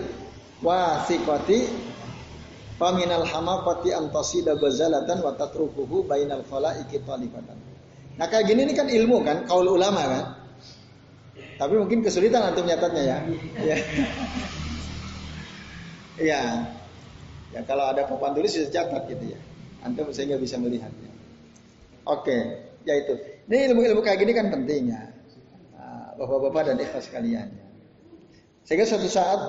wasiqati Faminal hamaqati antasida ghazalatan wa tatrukuhu bainal khalaiki talifatan. Nah kayak gini ini kan ilmu kan, kaul ulama kan. Tapi mungkin kesulitan untuk menyatatnya ya. Ya. Iya. Ya kalau ada papan tulis bisa catat gitu ya. Antum sehingga bisa melihatnya. Oke, ya itu. Ini ilmu-ilmu kayak gini kan penting ya. Nah, bapak-bapak dan ikhlas sekalian. Sehingga suatu saat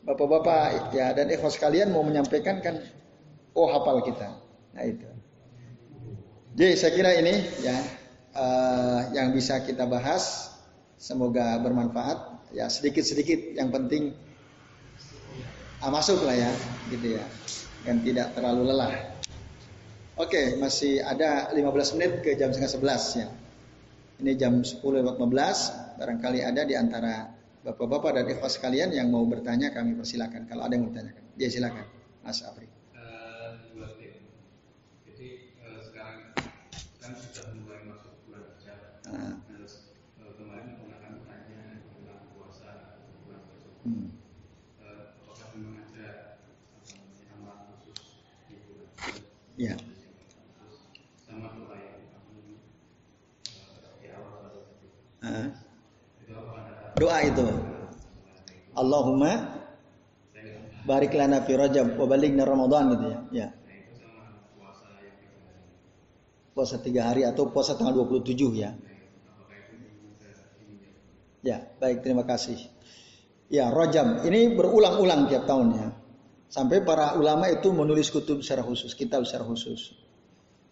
Bapak-bapak ya dan ikhwas kalian mau menyampaikan kan oh hafal kita. Nah itu. Jadi saya kira ini ya uh, yang bisa kita bahas semoga bermanfaat ya sedikit-sedikit yang penting uh, masuk lah ya gitu ya dan tidak terlalu lelah. Oke, masih ada 15 menit ke jam setengah 11 ya. Ini jam 10 lewat 15, barangkali ada di antara Bapak-bapak dan ikhwas sekalian yang mau bertanya kami persilakan. Kalau ada yang bertanya, dia silakan. Mas Afri. Jadi uh, sekarang kan sudah mulai masuk bulan Rajab. Uh. uh, kemarin pernah tanya tentang puasa bulan Rajab. Hmm. Uh, apakah memang ada amal khusus di bulan Rajab? Ya. Sama doa yang di awal uh doa itu. Allahumma barik lana fi Rajab wa balighna Ramadan gitu ya. Ya. Puasa tiga hari atau puasa tanggal 27 ya. Ya, baik terima kasih. Ya, Rajab ini berulang-ulang tiap tahunnya. Sampai para ulama itu menulis kutub secara khusus, kitab secara khusus.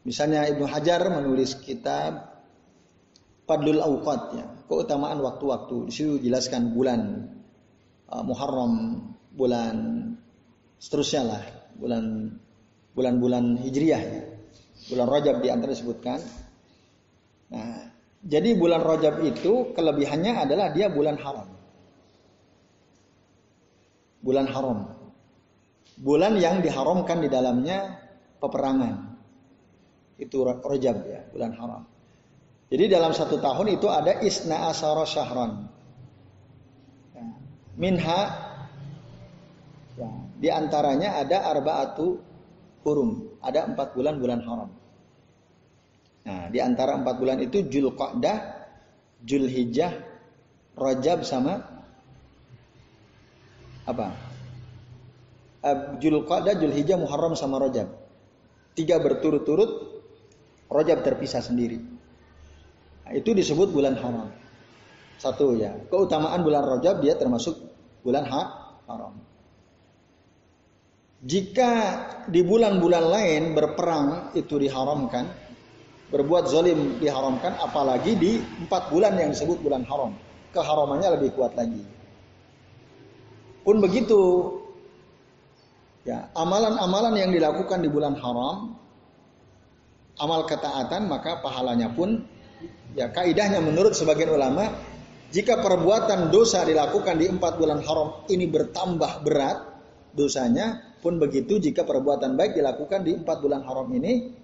Misalnya Ibnu Hajar menulis kitab Fadlul Awqat ya, keutamaan waktu-waktu. Di situ jelaskan bulan uh, Muharram, bulan seterusnya lah, bulan bulan-bulan Hijriah ya. Bulan Rajab di antara disebutkan. Nah, jadi bulan Rajab itu kelebihannya adalah dia bulan haram. Bulan haram. Bulan yang diharamkan di dalamnya peperangan. Itu Rajab ya, bulan haram. Jadi dalam satu tahun itu ada isna asara syahron. Ya. Minha ya, di antaranya ada arbaatu hurum. Ada empat bulan bulan haram. Nah, di antara empat bulan itu Julqa'dah, Julhijjah, Rajab sama apa? Uh, Julqa'dah, Julhijjah, Muharram sama Rajab. Tiga berturut-turut, Rajab terpisah sendiri. Itu disebut bulan haram. Satu ya. Keutamaan bulan Rajab dia termasuk bulan ha haram. Jika di bulan-bulan lain berperang itu diharamkan, berbuat zolim diharamkan, apalagi di empat bulan yang disebut bulan haram, keharamannya lebih kuat lagi. Pun begitu, ya amalan-amalan yang dilakukan di bulan haram, amal ketaatan maka pahalanya pun Ya kaidahnya menurut sebagian ulama, jika perbuatan dosa dilakukan di empat bulan haram ini bertambah berat dosanya, pun begitu jika perbuatan baik dilakukan di empat bulan haram ini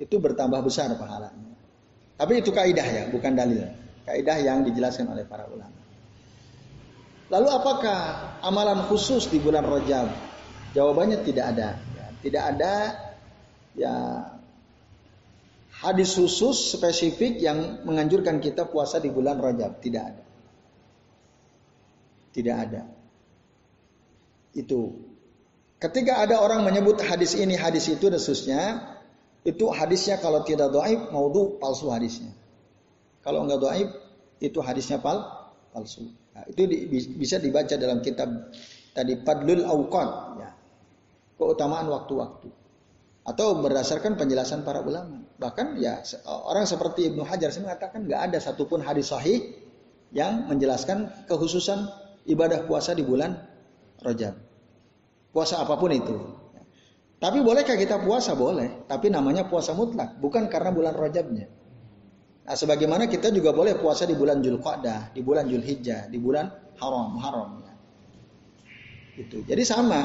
itu bertambah besar pahalanya. Tapi itu kaidah ya, bukan dalil. Kaidah yang dijelaskan oleh para ulama. Lalu apakah amalan khusus di bulan Rajab? Jawabannya tidak ada. Ya, tidak ada ya hadis khusus spesifik yang menganjurkan kita puasa di bulan Rajab. Tidak ada. Tidak ada. Itu. Ketika ada orang menyebut hadis ini, hadis itu khususnya, itu hadisnya kalau tidak doaib maudhu palsu hadisnya. Kalau enggak doaib itu hadisnya pal palsu. Nah, itu di, bisa dibaca dalam kitab tadi Padlul Awqat ya. Keutamaan waktu-waktu. Atau berdasarkan penjelasan para ulama. Bahkan ya orang seperti Ibnu Hajar saya mengatakan nggak ada satupun hadis sahih yang menjelaskan kekhususan ibadah puasa di bulan Rajab. Puasa apa pun itu. Tapi bolehkah kita puasa? Boleh. Tapi namanya puasa mutlak. Bukan karena bulan Rajabnya. Nah, sebagaimana kita juga boleh puasa di bulan Julqa'dah, di bulan Julhijjah, di bulan Haram, Haram. Ya. Itu. Jadi sama.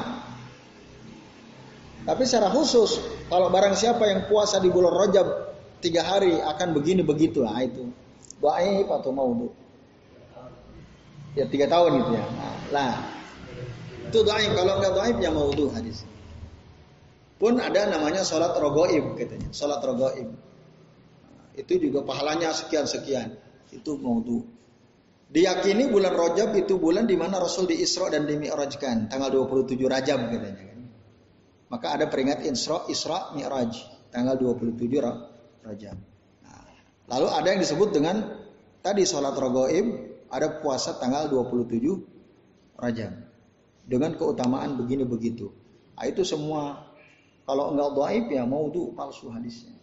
Tapi secara khusus, kalau barang siapa yang puasa di bulan Rajab tiga hari akan begini begitu lah itu. Baik atau mau Ya tiga tahun itu ya. Nah, lah. Itu doaib. Kalau enggak doaib ya mau hadis. Pun ada namanya sholat rogoib katanya. Sholat rogoib. Itu juga pahalanya sekian-sekian. Itu mau Diyakini bulan Rajab itu bulan di mana Rasul di Isra dan di Mi'rajkan. Tanggal 27 Rajab katanya. Maka ada peringat Isra, Isra Mi'raj. Tanggal 27 Rajab. Nah, lalu ada yang disebut dengan tadi sholat rogoib. Ada puasa tanggal 27 Rajab. Dengan keutamaan begini begitu. Nah, itu semua kalau enggak doaib ya mau tuh palsu hadisnya.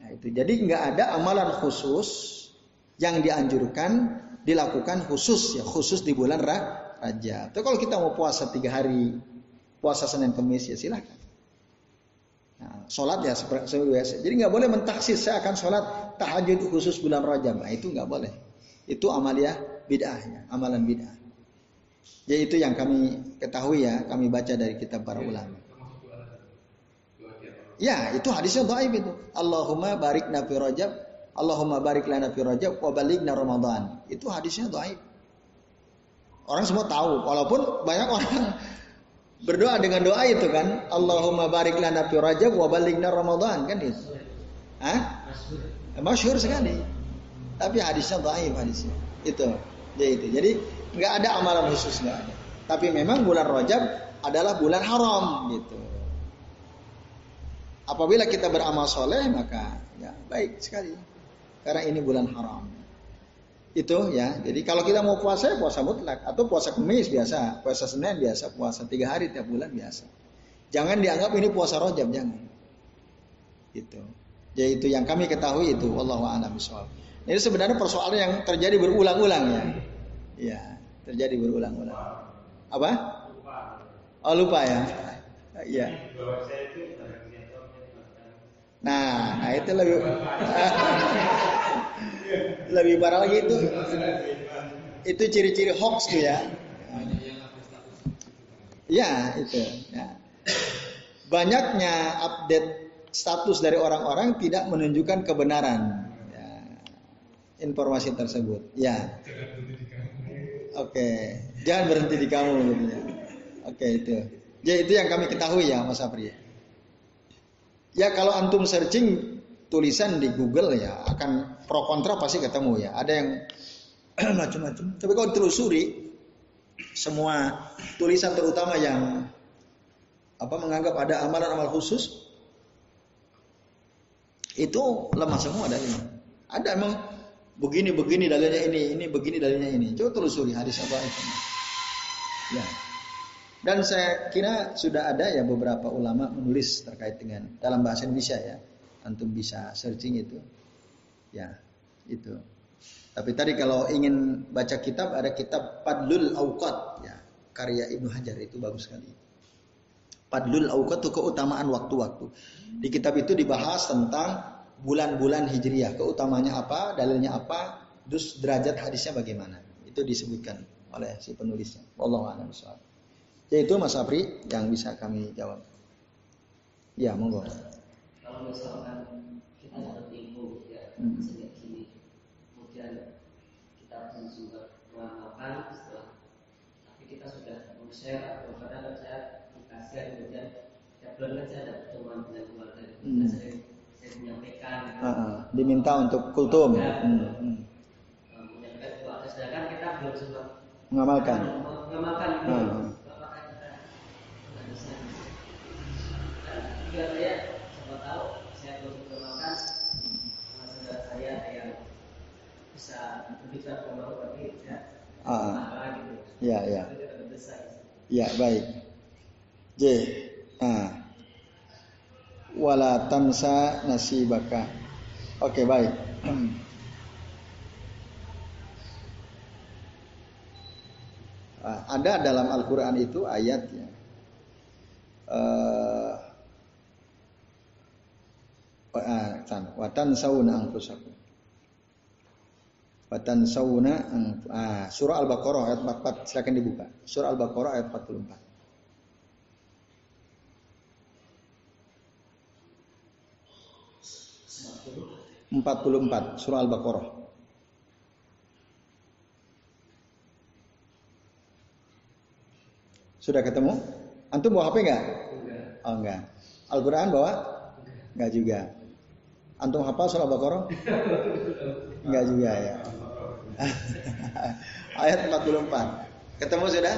Nah itu. Jadi enggak ada amalan khusus yang dianjurkan dilakukan khusus ya khusus di bulan Rajab. Tapi kalau kita mau puasa tiga hari, puasa Senin Kamis ya silahkan. Nah, sholat ya seperti biasa. Jadi nggak boleh mentaksis saya akan sholat tahajud khusus bulan Rajab. Nah, itu nggak boleh. Itu amalia bid'ah ya, amalan bid'ah. Jadi itu yang kami ketahui ya, kami baca dari kitab para ulama. Ya, itu hadisnya dhaif itu. Allahumma barik nabi rajab, Allahumma barik lana fi rajab wa balighna ramadan. Itu hadisnya dhaif. Orang semua tahu, walaupun banyak orang berdoa dengan doa itu kan, Allahumma barik lana fi rajab wa balighna ramadan kan itu. Hah? Masyhur sekali. Tapi hadisnya dhaif hadisnya. Itu. Jadi itu. Jadi nggak ada amalan khusus nggak ada. Tapi memang bulan Rajab adalah bulan haram gitu. Apabila kita beramal soleh maka ya baik sekali. Karena ini bulan haram. Itu ya. Jadi kalau kita mau puasa ya puasa mutlak atau puasa kemis biasa, puasa Senin biasa, puasa tiga hari tiap bulan biasa. Jangan dianggap ini puasa rojab jangan. Itu. Jadi itu yang kami ketahui itu Allah a'lam Ini sebenarnya persoalan yang terjadi berulang-ulang ya. Ya, terjadi berulang-ulang. Apa? Oh lupa ya. Nah, nah itu lebih lebih parah lagi itu. Itu ciri-ciri hoax tuh ya. Ya, itu. Ya. Banyaknya update status dari orang-orang tidak menunjukkan kebenaran ya. informasi tersebut. Ya. Oke, jangan berhenti di kamu. Oke itu. Ya itu yang kami ketahui ya Mas Apri. Ya kalau antum searching tulisan di Google ya akan pro kontra pasti ketemu ya. Ada yang macam-macam. Tapi kalau telusuri semua tulisan terutama yang apa menganggap ada amalan-amal khusus itu lemah semua dalilnya. Ada emang begini begini dalilnya ini, ini begini dalilnya ini. Coba telusuri hadis apa itu. Ya. Dan saya kira sudah ada ya beberapa ulama menulis terkait dengan dalam bahasa Indonesia ya. Antum bisa searching itu. Ya, itu. Tapi tadi kalau ingin baca kitab ada kitab Padlul Awqat ya, karya Ibnu Hajar itu bagus sekali. Padlul Awqat itu keutamaan waktu-waktu. Di kitab itu dibahas tentang bulan-bulan Hijriyah, keutamanya apa, dalilnya apa, terus derajat hadisnya bagaimana. Itu disebutkan oleh si penulisnya. Wallahu a'lam yaitu Mas Apri yang bisa kami jawab. Ya, monggo. Kalau misalkan kita info ya hmm. sini, kemudian kita juga mengamalkan setelah tapi kita sudah share atau kadang saya dikasih kemudian ya belum saja ada pertemuan dengan keluarga hmm. sering saya menyampaikan uh, uh, diminta untuk kultum ya, hmm. Hmm. menyampaikan keluarga sedangkan kita belum sempat mengamalkan mengamalkan ketiga saya siapa tahu saya belum kenalkan sama saudara saya yang bisa berbicara pemalu ah, ah. gitu. iya, iya. tapi ya ah. marah gitu. Ya ya ya baik. J ah wala tansa nasibaka. Oke okay, baik ah, ada dalam Al-Quran itu ayatnya. Uh, watan sauna angkusakum. Watan sauna ah, surah Al-Baqarah ayat 44 silakan dibuka. Surah Al-Baqarah ayat 44. Empat puluh empat surah Al-Baqarah. Sudah ketemu? Antum bawa HP enggak? Oh enggak. Al-Quran bawa? Enggak juga. Antum hafal surah Al-Baqarah? Enggak juga ya. Ayat 44. Ketemu sudah?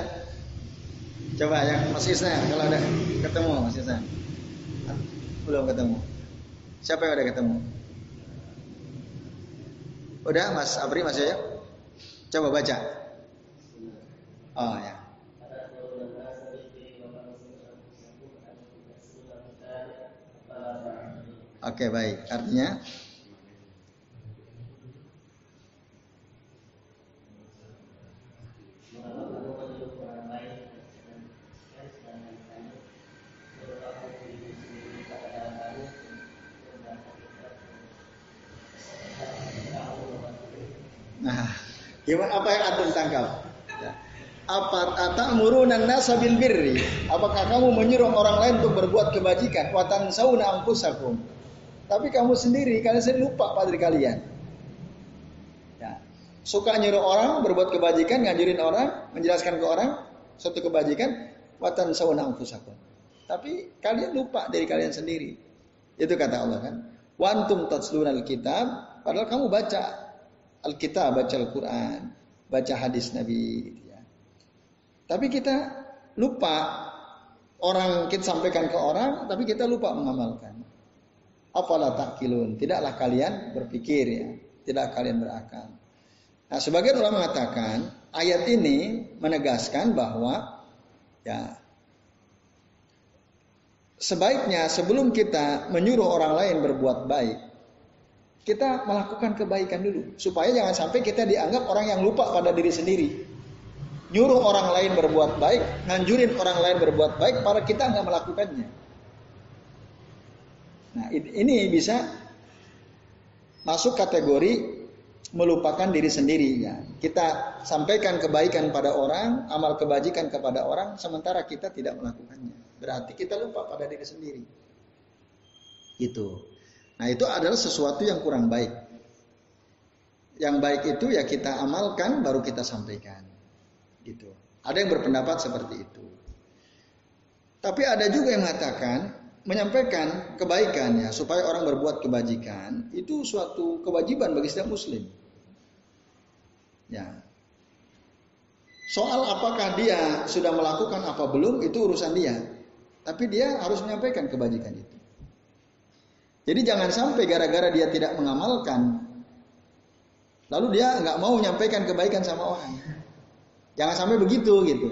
Coba yang Mas Isna kalau ada ketemu Mas Isna. Belum ketemu. Siapa yang udah ketemu? Udah Mas Abri Mas ya? Coba baca. Oh ya. Oke baik, artinya Nah, gimana apa yang antum tangkap? Ya. Apa atamuruna nasa bil birri? Apakah kamu menyuruh orang lain untuk berbuat kebajikan? Watan sauna angkusakum. Tapi kamu sendiri, kalian sendiri lupa pada diri kalian. Ya. Suka nyuruh orang berbuat kebajikan, ngajurin orang, menjelaskan ke orang suatu kebajikan, watan sauna angkusakum. Tapi kalian lupa dari kalian sendiri. Itu kata Allah kan. Wantum tatsluna kitab, padahal kamu baca Alkitab, baca Al-Quran, baca hadis Nabi. Ya. Tapi kita lupa orang kita sampaikan ke orang, tapi kita lupa mengamalkan. Apalah takilun. Tidaklah kalian berpikir ya. Tidak kalian berakal. Nah, sebagian ulama mengatakan ayat ini menegaskan bahwa ya sebaiknya sebelum kita menyuruh orang lain berbuat baik, kita melakukan kebaikan dulu supaya jangan sampai kita dianggap orang yang lupa pada diri sendiri. Nyuruh orang lain berbuat baik, nganjurin orang lain berbuat baik, para kita nggak melakukannya. Nah, ini bisa masuk kategori melupakan diri sendiri ya. Kita sampaikan kebaikan pada orang, amal kebajikan kepada orang sementara kita tidak melakukannya. Berarti kita lupa pada diri sendiri. Gitu. Nah, itu adalah sesuatu yang kurang baik. Yang baik itu ya kita amalkan baru kita sampaikan. Gitu. Ada yang berpendapat seperti itu. Tapi ada juga yang mengatakan menyampaikan kebaikan ya supaya orang berbuat kebajikan itu suatu kewajiban bagi setiap muslim. Ya. Soal apakah dia sudah melakukan apa belum itu urusan dia. Tapi dia harus menyampaikan kebajikan itu. Jadi jangan sampai gara-gara dia tidak mengamalkan lalu dia nggak mau menyampaikan kebaikan sama orang. Jangan sampai begitu gitu.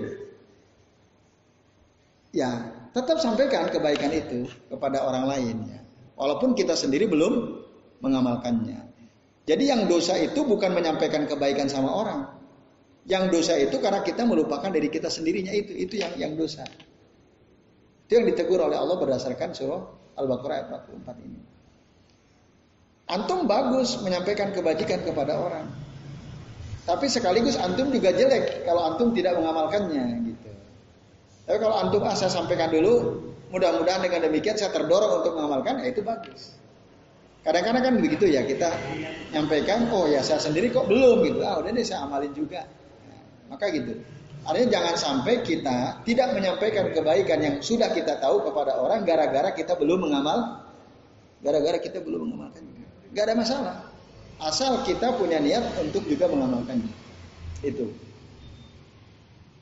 Ya, tetap sampaikan kebaikan itu kepada orang lain ya. Walaupun kita sendiri belum mengamalkannya. Jadi yang dosa itu bukan menyampaikan kebaikan sama orang. Yang dosa itu karena kita melupakan diri kita sendirinya itu, itu yang yang dosa. Itu yang ditegur oleh Allah berdasarkan surah Al-Baqarah ayat 44 ini. Antum bagus menyampaikan kebajikan kepada orang. Tapi sekaligus antum juga jelek kalau antum tidak mengamalkannya gitu. Tapi kalau antum ah saya sampaikan dulu, mudah-mudahan dengan demikian saya terdorong untuk mengamalkan, ya itu bagus. Kadang-kadang kan begitu ya kita nyampaikan, oh ya saya sendiri kok belum gitu, ah udah deh saya amalin juga. Nah, maka gitu. Artinya jangan sampai kita tidak menyampaikan kebaikan yang sudah kita tahu kepada orang gara-gara kita belum mengamal, gara-gara kita belum mengamalkan. Gak ada masalah. Asal kita punya niat untuk juga mengamalkannya. Itu.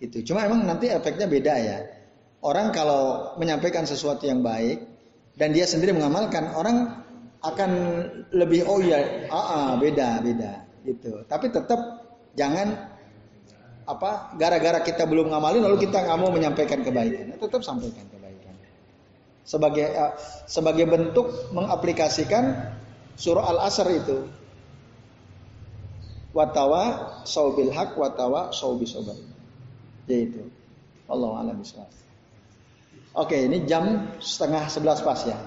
Itu. Cuma emang nanti efeknya beda ya. Orang kalau menyampaikan sesuatu yang baik dan dia sendiri mengamalkan, orang akan lebih oh ya, ah, ah beda beda gitu. Tapi tetap jangan apa gara-gara kita belum ngamalin lalu kita nggak mau menyampaikan kebaikan. Tetap sampaikan kebaikan. Sebagai uh, sebagai bentuk mengaplikasikan surah Al-Asr itu. Watawa saubil hak watawa saubi sobat. Yaitu. Allah alam Oke, ini jam setengah sebelas pas ya.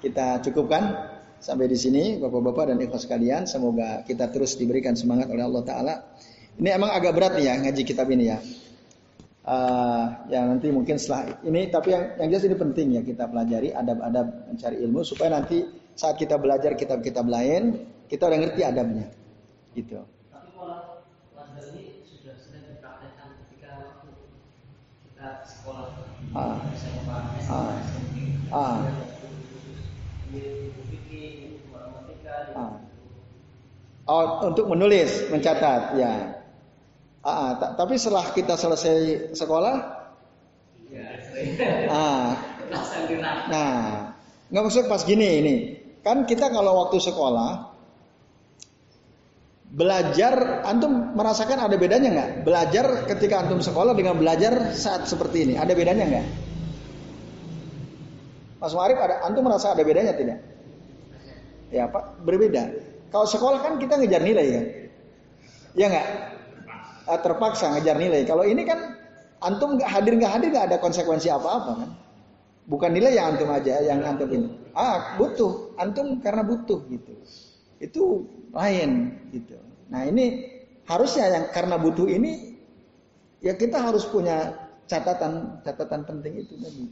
Kita cukupkan sampai di sini, bapak-bapak dan ikhlas sekalian. Semoga kita terus diberikan semangat oleh Allah Taala. Ini emang agak berat nih ya ngaji kitab ini ya. Uh, ya nanti mungkin setelah ini, tapi yang yang jelas ini penting ya kita pelajari adab-adab mencari ilmu supaya nanti saat kita belajar kitab-kitab lain kita udah ngerti adabnya, gitu. Tapi pola ah. ah. ah. Oh, untuk menulis, mencatat, ya. Ah, ah tapi setelah kita selesai sekolah, ya, ah, nah, nggak maksud pas gini ini. Kan kita kalau waktu sekolah belajar, antum merasakan ada bedanya nggak? Belajar ketika antum sekolah dengan belajar saat seperti ini, ada bedanya nggak? Mas Marif ada, antum merasa ada bedanya tidak? Ya pak, berbeda. Kalau sekolah kan kita ngejar nilai ya, ya nggak? uh, terpaksa ngejar nilai. Kalau ini kan antum nggak hadir nggak hadir nggak ada konsekuensi apa-apa kan. Bukan nilai yang antum aja yang antum ini. Ah butuh antum karena butuh gitu. Itu lain gitu. Nah ini harusnya yang karena butuh ini ya kita harus punya catatan catatan penting itu tadi.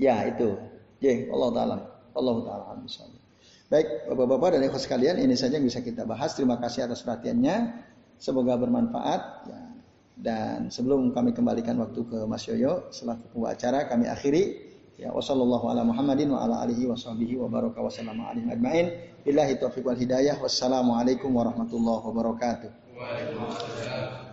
Ya itu. Ya Allah taala. Allah taala Baik, Bapak-bapak dan ikhwas sekalian, ini saja yang bisa kita bahas. Terima kasih atas perhatiannya. Semoga bermanfaat. Ya. Dan sebelum kami kembalikan waktu ke Mas Yoyo, setelah acara kami akhiri. Ya wasallallahu ala Muhammadin wa ala alihi wa sahbihi wa baraka wa alaihi ajmain. Billahi taufiq wal hidayah. Wassalamualaikum warahmatullahi wabarakatuh. Waalaikumsalam.